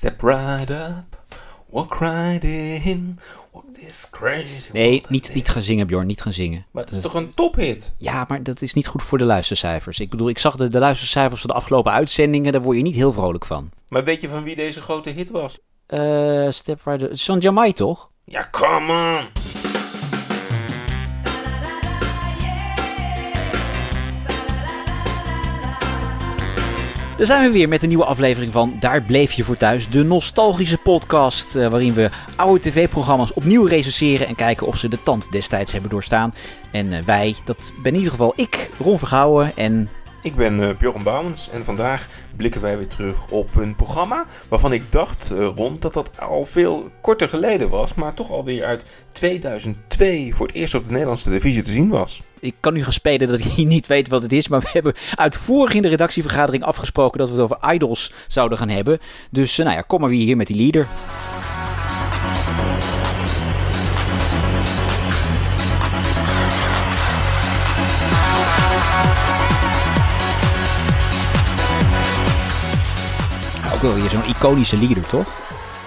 Step right up, walk right in, walk this crazy Nee, niet, niet gaan zingen, Bjorn. Niet gaan zingen. Maar het is toch een tophit? Ja, maar dat is niet goed voor de luistercijfers. Ik bedoel, ik zag de, de luistercijfers van de afgelopen uitzendingen. Daar word je niet heel vrolijk van. Maar weet je van wie deze grote hit was? Eh, Step Right Up. Jamai, toch? Ja, come on! Daar zijn we weer met een nieuwe aflevering van Daar bleef je voor thuis. De nostalgische podcast eh, waarin we oude tv-programma's opnieuw recenseren en kijken of ze de tand destijds hebben doorstaan. En eh, wij, dat ben in ieder geval ik, Ron Vergouwen en... Ik ben eh Bjorn Bouwens en vandaag blikken wij weer terug op een programma waarvan ik dacht, eh, rond dat dat al veel korter geleden was, maar toch alweer uit 2002 voor het eerst op de Nederlandse televisie te zien was. Ik kan nu gaan spelen dat ik niet weet wat het is, maar we hebben uitvoerig in de redactievergadering afgesproken dat we het over idols zouden gaan hebben. Dus eh, nou ja, kom maar weer hier met die leader. Ook wel weer zo'n iconische leader, toch?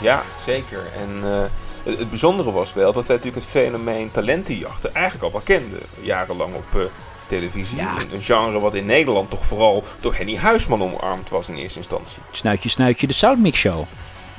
Ja, zeker. En eh, het, het bijzondere was wel dat wij natuurlijk het fenomeen talentenjachten eigenlijk al wel kenden. Jarenlang op eh, televisie. Ja. Een genre wat in Nederland toch vooral door Henny Huisman omarmd was in eerste instantie. Snuitje, snuitje, de Soundmix Show.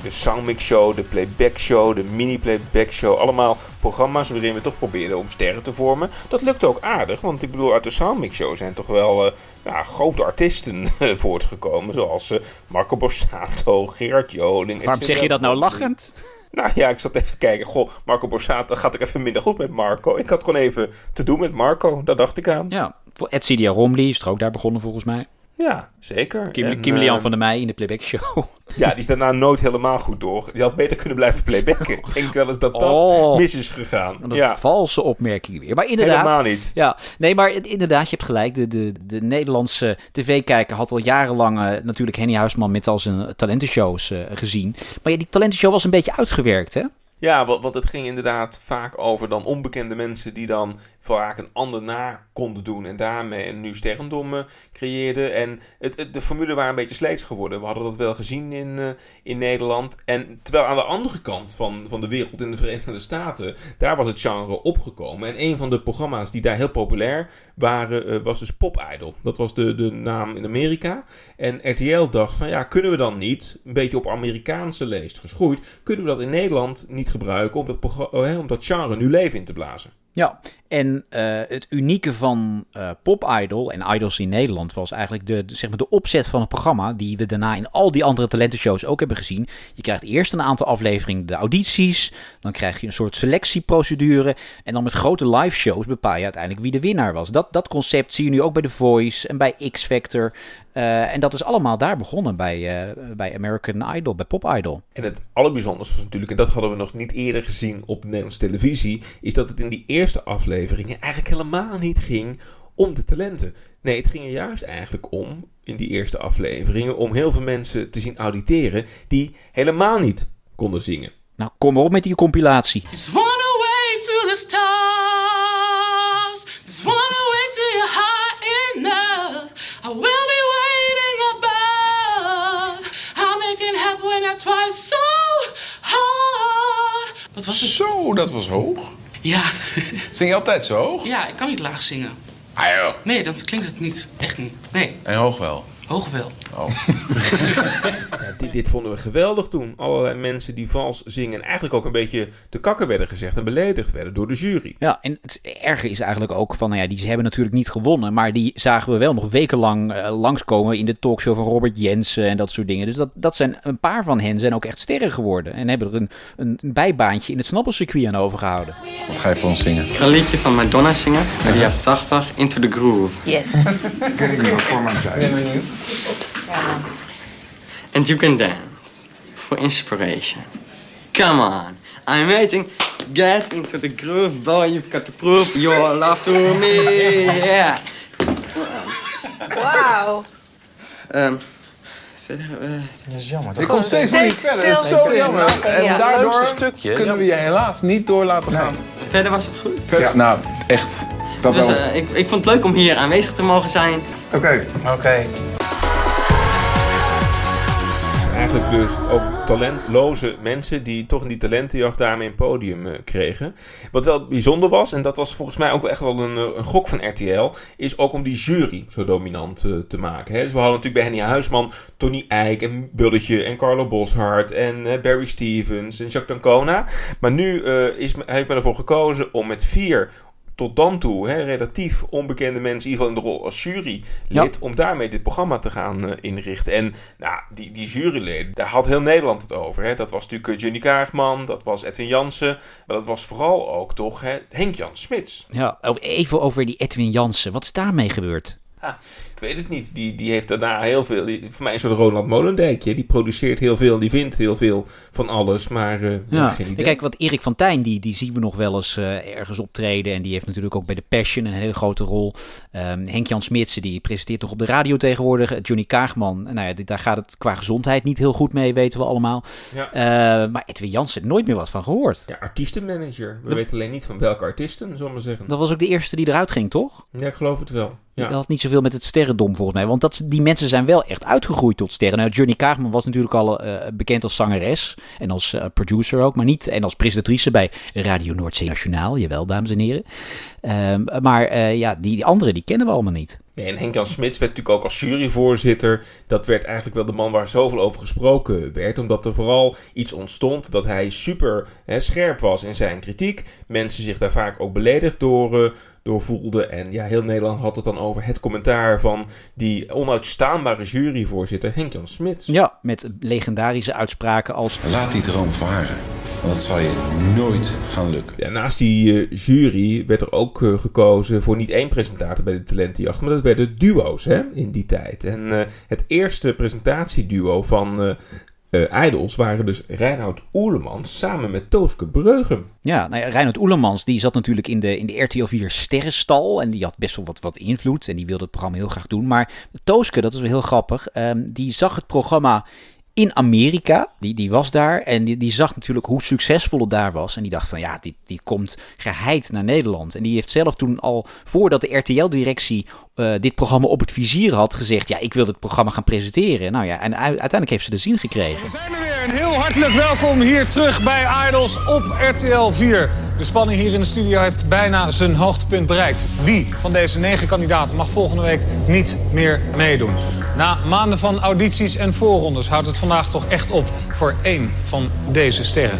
De Soundmix Show, de Playback Show, de Mini Playback Show. Allemaal programma's waarin we toch probeerden om sterren te vormen. Dat lukte ook aardig, want ik bedoel, uit de Soundmix Show zijn toch wel eh, ja, grote artiesten voortgekomen. Zoals eh, Marco Borsato, Gerard Joling. Waarom zeg je dat nou lachend? Nou ja, ik zat even te kijken. Goh, Marco Borsato gaat ik even minder goed met Marco. Ik had gewoon even te doen met Marco. Daar dacht ik aan. Ja, voor Edcidia Romley is er ook daar begonnen volgens mij. Ja, zeker. Kim, En, Kim Lian eh, van der Meij in de Playback Show. Ja, die is daarna nooit helemaal goed door. Die had beter kunnen blijven playbacken. Ik denk wel eens dat dat Oh. mis is gegaan. Een Ja, valse opmerking weer. Maar inderdaad. helemaal niet. Ja, nee, maar inderdaad, je hebt gelijk. De, de, de Nederlandse tv-kijker had al jarenlang eh, natuurlijk Henny Huisman met al zijn talentenshows eh, gezien. Maar ja, die talentenshow was een beetje uitgewerkt, hè? Ja, want, het ging inderdaad vaak over dan onbekende mensen die dan vaak een ander na konden doen en daarmee een nu sterrendom creëerden. En het, het- de formule waren een beetje sleets geworden. We hadden dat wel gezien in, eh, in Nederland. En terwijl aan de andere kant van, van de wereld, in de Verenigde Staten, daar was het genre opgekomen. En een van de programma's die daar heel populair waren, eh, was dus Pop Idol. Dat was de, de naam in Amerika. En RTL dacht van ja, kunnen we dan niet, een beetje op Amerikaanse leest geschoeid, kunnen we dat in Nederland niet gebruiken om dat, oh, om dat genre nu leven in te blazen? Ja, en eh, het unieke van eh Pop Idol en Idols in Nederland was eigenlijk de, zeg maar de opzet van het programma, die we daarna in al die andere talentenshows ook hebben gezien. Je krijgt eerst een aantal afleveringen de audities, dan krijg je een soort selectieprocedure en dan met grote live shows bepaal je uiteindelijk wie de winnaar was. Dat, dat concept zie je nu ook bij The Voice en bij X Factor. Eh, en dat is allemaal daar begonnen bij, bij American Idol, bij Pop Idol. En het allerbijzonderste was natuurlijk, en dat hadden we nog niet eerder gezien op Nederlandse televisie, is dat het in die eerste afleveringen eigenlijk helemaal niet ging om de talenten. Nee, het ging er juist eigenlijk om, in die eerste afleveringen, om heel veel mensen te zien auditeren die helemaal niet konden zingen. Nou, kom maar op met die compilatie. Just wanna way to the stars. Just wanna way till you're high enough. I will be waiting above. I'll make it happen when I try so hard. Wat was het? Zo, dat was hoog. Ja, Zing je altijd zo hoog? ja, ik kan niet laag zingen. Ah joh. Nee, dan klinkt het niet. Echt niet. Nee, En hoog wel. hoog wel. Oh. Ja, dit, dit vonden we geweldig toen. Allerlei mensen die vals zingen en eigenlijk ook een beetje te kakken werden gezegd en beledigd werden door de jury. Ja, en het erge is eigenlijk ook van, nou ja, die ze hebben natuurlijk niet gewonnen, maar die zagen we wel nog wekenlang eh, langskomen in de talkshow van Robert Jensen en dat soort dingen. Dus dat, dat zijn, een paar van hen zijn ook echt sterren geworden en hebben er een, een bijbaantje in het snappelcircuit aan overgehouden. Wat ga je voor ons zingen? Ik ga een liedje van Madonna zingen uit de jaren 80, Into the Groove. Yes. ken ik nog voor mijn tijd. And you can dance for inspiration. Come on, I'm waiting. Get into the groove, boy, you've got to prove your love to me. Yeah. Wauw. Ehm, verder, eh, Dat is jammer. Ik kom steeds niet verder. Dat is zo jammer. En Ja. daardoor stukje. kunnen we je helaas niet door laten gaan. verder was het goed. Verder, Nou, echt. Dat Dus wel. eh, ik, ik vond het leuk om hier aanwezig te mogen zijn. Oké, Oké. Dus ook talentloze mensen die toch in die talentenjacht daarmee een podium eh, kregen. Wat wel bijzonder was, en dat was volgens mij ook echt wel een, eh, een gok van RTL, is ook om die jury zo dominant eh, te maken. Hè. Dus we hadden natuurlijk bij Henny Huisman Tony Eijk en Bulletje en Carlo Boshart en Barry Stevens en Jacques D'Ancona. Maar nu is, heeft men ervoor gekozen om met vier tot dan toe hè, relatief onbekende mensen, in ieder geval in de rol als jurylid, Ja. om daarmee dit programma te gaan eh, inrichten. En nou, die, die juryleden, daar had heel Nederland het over. Hè. Dat was natuurlijk eh, Johnny Kaagman, dat was Edwin Jansen, maar dat was vooral ook toch hè, Henk-Jan Smits. Ja, even over die Edwin Jansen. Wat is daarmee gebeurd? Ik weet het niet. Die, die heeft daarna heel veel. Die, voor mij is het Roland Molendijkje. Die produceert heel veel en die vindt heel veel van alles. Maar eh, ja. Ja, geen idee. En kijk, wat Erik van Tijn, die, die zien we nog wel eens eh, ergens optreden. En die heeft natuurlijk ook bij de Passion een hele grote rol. Ehm Henk-Jan Smitsen, die presenteert toch op de radio tegenwoordig. Johnny Kaagman, nou ja, die- daar gaat het qua gezondheid niet heel goed mee, weten we allemaal. Ja. Eh, maar Edwin Jansen, nooit meer wat van gehoord. ja, artiestenmanager. We weten alleen niet van welke artiesten, zullen we zeggen. Dat was ook de eerste die eruit ging, toch? Ja, ik geloof het wel. Dat Ja. had niet zoveel met het sterrendom volgens mij. Want dat, die mensen zijn wel echt uitgegroeid tot sterren. Nou, Johnny Kaagman was natuurlijk al eh, bekend als zangeres. En als eh, producer ook. Maar niet. En als presentatrice bij Radio Noordzee Nationaal. Jawel, dames en heren. Ehm, maar eh, ja, die, die anderen die kennen we allemaal niet. Nee, en Henk-Jan Smits werd natuurlijk ook als juryvoorzitter. Dat werd eigenlijk wel de man waar zoveel over gesproken werd. Omdat er vooral iets ontstond dat hij super hè, scherp was in zijn kritiek. Mensen zich daar vaak ook beledigd door, door voelden. En ja, heel Nederland had het dan over het commentaar van die onuitstaanbare juryvoorzitter Henk-Jan Smits. Ja, met legendarische uitspraken als... Laat die droom varen. Want dat zal je nooit gaan lukken. Ja, naast die eh, jury werd er ook eh, gekozen voor niet één presentator bij de talentenjacht, maar dat werden duo's hè, in die tijd. En eh, het eerste presentatieduo van eh, Idols waren dus Reinoud Oerlemans samen met Tooske Breugem. Ja, nou ja, Reinhard Oelemans die zat natuurlijk in de, in de RTL 4 sterrenstal. En die had best wel wat, wat invloed. En die wilde het programma heel graag doen. Maar Tooske, dat is wel heel grappig. ehm, die zag het programma in Amerika. Die, die was daar. En die, die zag natuurlijk hoe succesvol het daar was. En die dacht van ja, dit, dit komt geheid naar Nederland. En die heeft zelf toen al, voordat de RTL-directie eh, dit programma op het vizier had, gezegd... ja, ik wil het programma gaan presenteren. Nou ja, en uiteindelijk heeft ze de zin gekregen. We zijn er weer. Een heel hartelijk welkom hier terug bij Idols op RTL 4. De spanning hier in de studio heeft bijna zijn hoogtepunt bereikt. Wie van deze negen kandidaten mag volgende week niet meer meedoen? Na maanden van audities en voorrondes houdt het vandaag toch echt op voor één van deze sterren.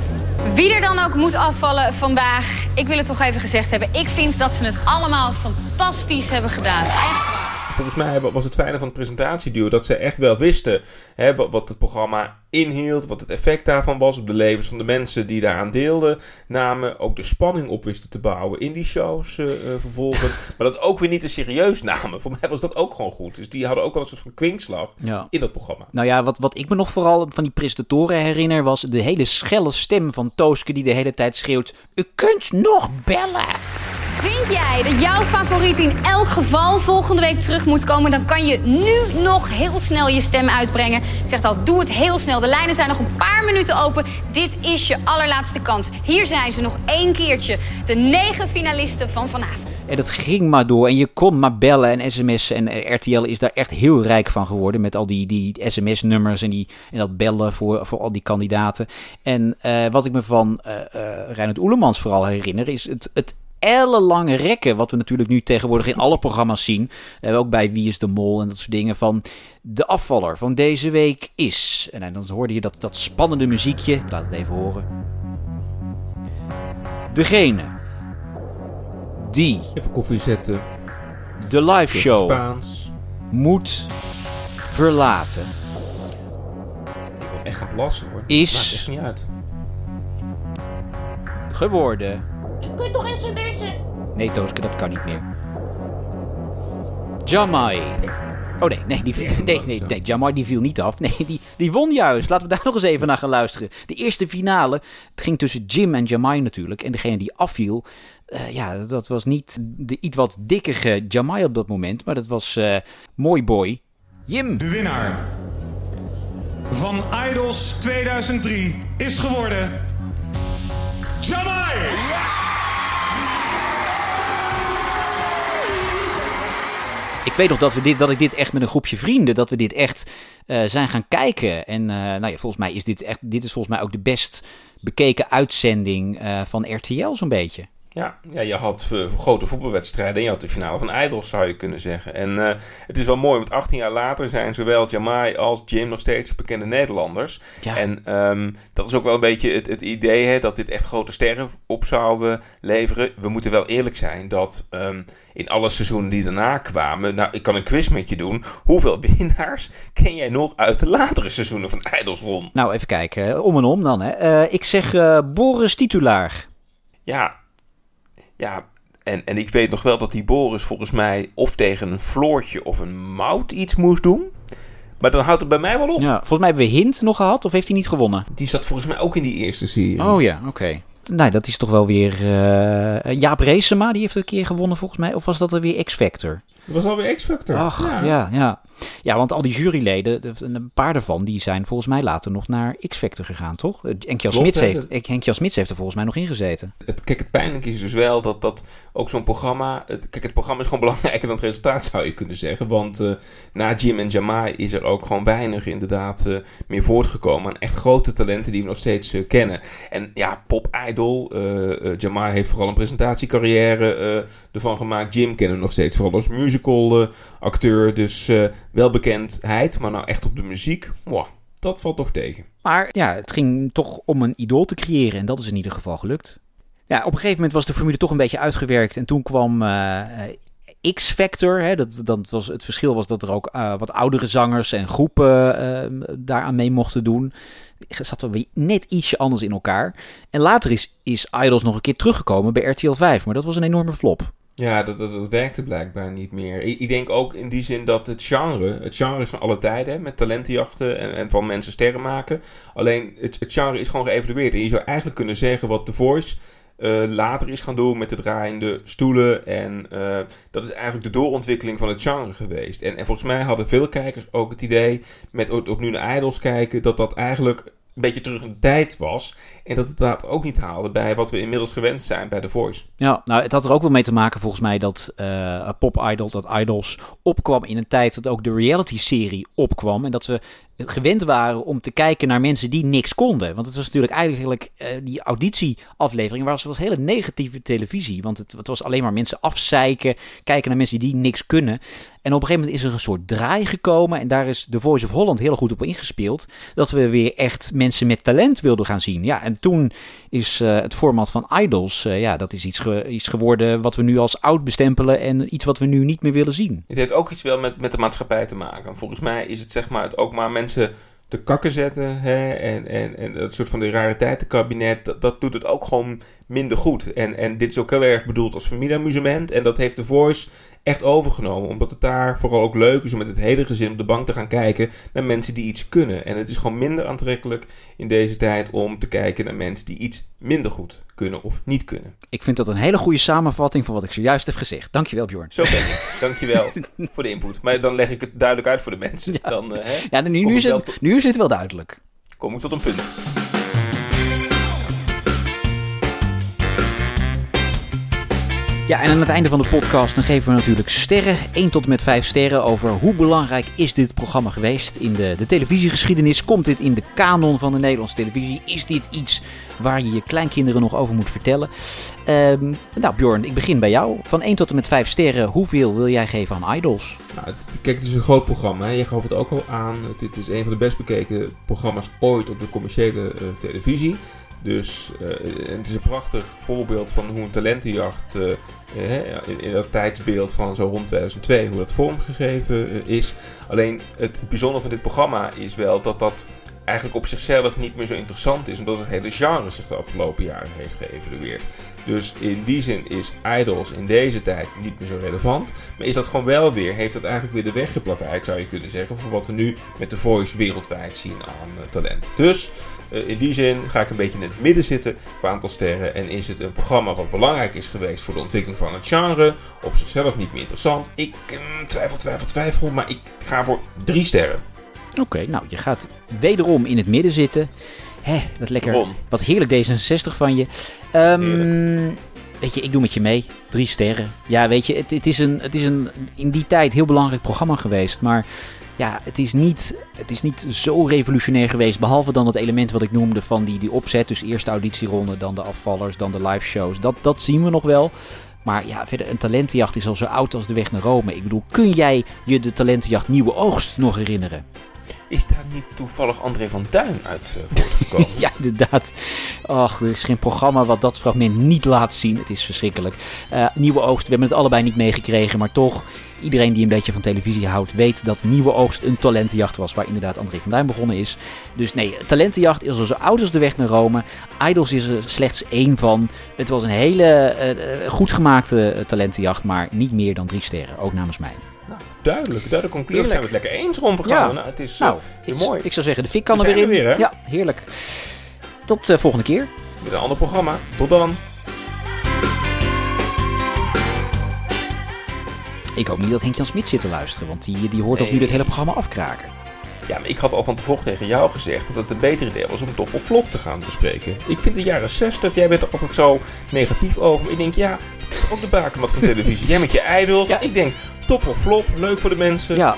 Wie er dan ook moet afvallen vandaag, ik wil het toch even gezegd hebben. Ik vind dat ze het allemaal fantastisch hebben gedaan. Echt. Volgens mij was het fijne van het presentatieduo dat ze echt wel wisten hè, wat, wat het programma inhield, wat het effect daarvan was op de levens van de mensen die daaraan deelden. Namen ook de spanning op wisten te bouwen in die shows eh, eh, vervolgens. Maar dat ook weer niet te serieus namen. Voor mij was dat ook gewoon goed. Dus die hadden ook wel een soort van kwinkslag Ja. in dat programma. Nou ja, wat, wat ik me nog vooral van die presentatoren herinner... was de hele schelle stem van Tooske die de hele tijd schreeuwt... U kunt nog bellen! Vind jij dat jouw favoriet in elk geval volgende week terug moet komen? Dan kan je nu nog heel snel je stem uitbrengen. Ik zeg al, doe het heel snel. De lijnen zijn nog een paar minuten open. Dit is je allerlaatste kans. Hier zijn ze nog één keertje. De negen finalisten van vanavond. En dat ging maar door. En je kon maar bellen en sms'en. En RTL is daar echt heel rijk van geworden. Met al die, die sms-nummers en, die, en dat bellen voor, voor al die kandidaten. En eh, wat ik me van eh eh Reinhard Oelemans vooral herinner... is het, het ellenlange rekken. Wat we natuurlijk nu tegenwoordig in alle programma's zien. Eh, ook bij Wie is de Mol en dat soort dingen. Van de afvaller van deze week is... En dan hoorde je dat, dat spannende muziekje. Ik laat het even horen. Degene die Even koffie zetten. de live Show. show Spaans. moet verlaten. Ik wil echt gaan plassen hoor. Is- Maakt echt niet uit. Geworden. Je kunt toch sms'en? Nee, Tooske, dat kan niet meer. Jamai. Oh nee, nee, die, viel- nee, nee, nee, Jamai die viel niet af. Nee, die, die won juist. Laten we daar nog eens even naar gaan luisteren. De eerste finale, het ging tussen Jim en Jamai natuurlijk. En degene die afviel, eh, ja, dat was niet de iets wat dikkere Jamai op dat moment. Maar dat was eh mooi boy. Jim. De winnaar van Idols 2003 is geworden... Jamai! Ik weet nog dat, we dit, dat ik dit echt met een groepje vrienden, dat we dit echt eh, zijn gaan kijken. En eh, nou ja, volgens mij is dit echt, dit is volgens mij ook de best bekeken uitzending eh, van RTL zo'n beetje. Ja, ja, je had eh, grote voetbalwedstrijden en je had de finale van Idols, zou je kunnen zeggen. En eh, het is wel mooi, want 18 jaar later zijn zowel Jamai als Jim nog steeds bekende Nederlanders. Ja. En ehm, dat is ook wel een beetje het, het idee hè, dat dit echt grote sterren op zouden leveren. We moeten wel eerlijk zijn dat ehm, in alle seizoenen die daarna kwamen, nou, ik kan een quiz met je doen. Hoeveel winnaars ken jij nog uit de latere seizoenen van Idols, Ron? Nou, even kijken. Om en om dan. Hè. Eh, ik zeg Boris Titulaar. Ja, ja en, en ik weet nog wel dat die Boris volgens mij of tegen een Floortje of een Mout iets moest doen. Maar dan houdt het bij mij wel op. Ja, volgens mij hebben we Hint nog gehad, of heeft hij niet gewonnen? Die zat volgens mij ook in die eerste serie. Oh ja, oké. Nou, dat is toch wel weer... eh, Jaap Reesema, die heeft een keer gewonnen volgens mij. Of was dat er weer X-Factor? Dat was alweer X-Factor. Ach, ja. ja, ja. want al die juryleden, de- een paar daarvan, die zijn volgens mij later nog naar X-Factor gegaan, toch? Eh, Henk Jan Klopt, Smits heeft, Henk Smits heeft er volgens mij nog in gezeten. Het, kijk, het pijnlijke is dus wel dat, dat ook zo'n programma... Het, kijk, het programma is gewoon belangrijker dan het resultaat, zou je kunnen zeggen. Want eh, na Jim en Jamai is er ook gewoon weinig inderdaad eh, meer voortgekomen... aan echt grote talenten die we nog steeds eh, kennen. En ja, Pop Idol, eh eh, Jamai heeft vooral een presentatiecarrière eh, ervan gemaakt. Jim kennen we nog steeds vooral als musical eh, acteur. Dus eh, wel bekendheid, maar nou echt op de muziek... dat valt toch tegen. Maar ja, het ging toch om een idool te creëren en dat is in ieder geval gelukt. Ja, op een gegeven moment was de formule toch een beetje uitgewerkt en toen kwam eh, X-Factor. Dat, dat was, het verschil was dat er ook wat oudere zangers en groepen eh, daaraan mee mochten doen. Zat wel weer net ietsje anders in elkaar. En later is, is Idols nog een keer teruggekomen bij RTL 5, maar dat was een enorme flop. Ja, dat, dat, dat werkte blijkbaar niet meer. Ik, ik denk ook in die zin dat het genre, het genre is van alle tijden, met talentenjachten en, en van mensen sterren maken. Alleen het, het genre is gewoon geëvalueerd. En je zou eigenlijk kunnen zeggen wat The Voice eh, later is gaan doen met de draaiende stoelen. En eh, dat is eigenlijk de doorontwikkeling van het genre geweest. En, en volgens mij hadden veel kijkers ook het idee, met ook nu naar Idols kijken, dat dat eigenlijk een beetje terug in tijd was. En dat het dat ook niet haalde bij wat we inmiddels gewend zijn bij The Voice. Ja, nou, het had er ook wel mee te maken volgens mij dat eh, Pop Idol, dat Idols opkwam in een tijd dat ook de reality-serie opkwam. En dat we gewend waren om te kijken naar mensen die niks konden. Want het was natuurlijk eigenlijk eh, die auditieaflevering was, was hele negatieve televisie. Want het, het was alleen maar mensen afzeiken, kijken naar mensen die niks kunnen. En op een gegeven moment is er een soort draai gekomen. En daar is The Voice of Holland heel goed op ingespeeld. Dat we weer echt mensen met talent wilden gaan zien. Ja, en toen is eh, het format van Idols, eh, ja, dat is iets, ge- iets geworden wat we nu als oud bestempelen. En iets wat we nu niet meer willen zien. Het heeft ook iets wel met, met de maatschappij te maken. Volgens mij is het zeg maar het ook maar mensen te kakken zetten. Hè? En, en, en dat soort van de rariteitenkabinet. Dat, dat doet het ook gewoon minder goed. En, en dit is ook heel erg bedoeld als familieamusement. En dat heeft The Voice echt overgenomen. Omdat het daar vooral ook leuk is om met het hele gezin op de bank te gaan kijken naar mensen die iets kunnen. En het is gewoon minder aantrekkelijk in deze tijd om te kijken naar mensen die iets minder goed kunnen of niet kunnen. Ik vind dat een hele goede samenvatting van wat ik zojuist heb gezegd. Dankjewel, Bjorn. Zo ben ik. Dankjewel voor de input. Maar dan leg ik het duidelijk uit voor de mensen. Dan, eh, hè, Ja, nu, is het, nu is het wel duidelijk. kom ik tot een punt. Ja, en aan het einde van de podcast dan geven we natuurlijk sterren. 1 tot en met 5 sterren over hoe belangrijk is dit programma geweest in de, de televisiegeschiedenis. Komt dit in de kanon van de Nederlandse televisie? Is dit iets waar je je kleinkinderen nog over moet vertellen? Ehm, nou Bjorn, ik begin bij jou. Van 1 tot en met 5 sterren, hoeveel wil jij geven aan Idols? Nou, kijk, het is een groot programma. Hè. Je gaf het ook al aan. Dit is een van de best bekeken programma's ooit op de commerciële eh, televisie. Dus eh, het is een prachtig voorbeeld van hoe een talentenjacht eh, in, in dat tijdsbeeld van zo rond 2002, hoe dat vormgegeven eh, is. Alleen het bijzondere van dit programma is wel dat dat eigenlijk op zichzelf niet meer zo interessant is, omdat het hele genre zich de afgelopen jaren heeft geëvalueerd. Dus in die zin is Idols in deze tijd niet meer zo relevant. Maar is dat gewoon wel weer, heeft dat eigenlijk weer de weg geplaveid, zou je kunnen zeggen, voor wat we nu met de Voice wereldwijd zien aan eh, talent. Dus eh, in die zin ga ik een beetje in het midden zitten qua aantal sterren. En is het een programma wat belangrijk is geweest voor de ontwikkeling van het genre. Op zichzelf niet meer interessant. Ik eh, twijfel, twijfel, twijfel. Maar ik ga voor drie sterren. Oké, nou je gaat wederom in het midden zitten. Hè, dat lekker. Ron. Wat heerlijk D66 van je. Ehm, weet je, ik doe met je mee. Drie sterren. Ja, weet je, het, het, is een, het is een in die tijd heel belangrijk programma geweest. Maar ja, het is niet, het is niet zo revolutionair geweest. Behalve dan het element wat ik noemde van die, die opzet. Dus eerst de auditieronde, dan de afvallers, dan de live shows. Dat, dat zien we nog wel. Maar ja, verder, een talentenjacht is al zo oud als de weg naar Rome. Ik bedoel, kun jij je de talentenjacht Nieuwe Oogst nog herinneren? Is daar niet toevallig André van Duin uit uh, voortgekomen? ja, inderdaad. Ach, er is geen programma wat dat fragment niet laat zien. Het is verschrikkelijk. Uh, Nieuwe Oogst, we hebben het allebei niet meegekregen, maar toch... Iedereen die een beetje van televisie houdt, weet dat Nieuwe Oogst een talentenjacht was. Waar inderdaad André van Duin begonnen is. Dus nee, talentenjacht is al zo oud als de weg naar Rome. Idols is er slechts één van. Het was een hele uh, goed gemaakte talentenjacht, maar niet meer dan drie sterren. Ook namens mij. Nou, duidelijk. Duidelijk conclusie. Zijn we het lekker eens rondgegaan. Ja. Nou, het is nou, uh, mooi. Ik zou zeggen, de fik kan er weer in. Weer, ja, heerlijk. Tot uh, volgende keer. Met een ander programma. Tot dan. Ik hoop niet dat Henk-Jan Smit zit te luisteren, want die, die hoort nee. ons nu dit hele programma afkraken. Ja, maar ik had al van tevoren tegen jou gezegd dat het een beter idee was om top of flop te gaan bespreken. Ik vind de jaren 60, jij bent er altijd zo negatief over. Ik denk, ja, dat is ook de bakermat van televisie. jij met je idols. Ja. Ik denk, top of flop, leuk voor de mensen. Ja,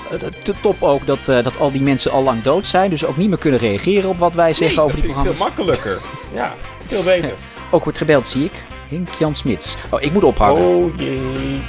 top ook dat, uh, dat al die mensen al lang dood zijn, dus ook niet meer kunnen reageren op wat wij zeggen nee, over die programma's. veel makkelijker. Ja, veel beter. Ja. Ook wordt gebeld, zie ik. Henk Jan Smits. Oh, ik moet ophouden. Oh jee.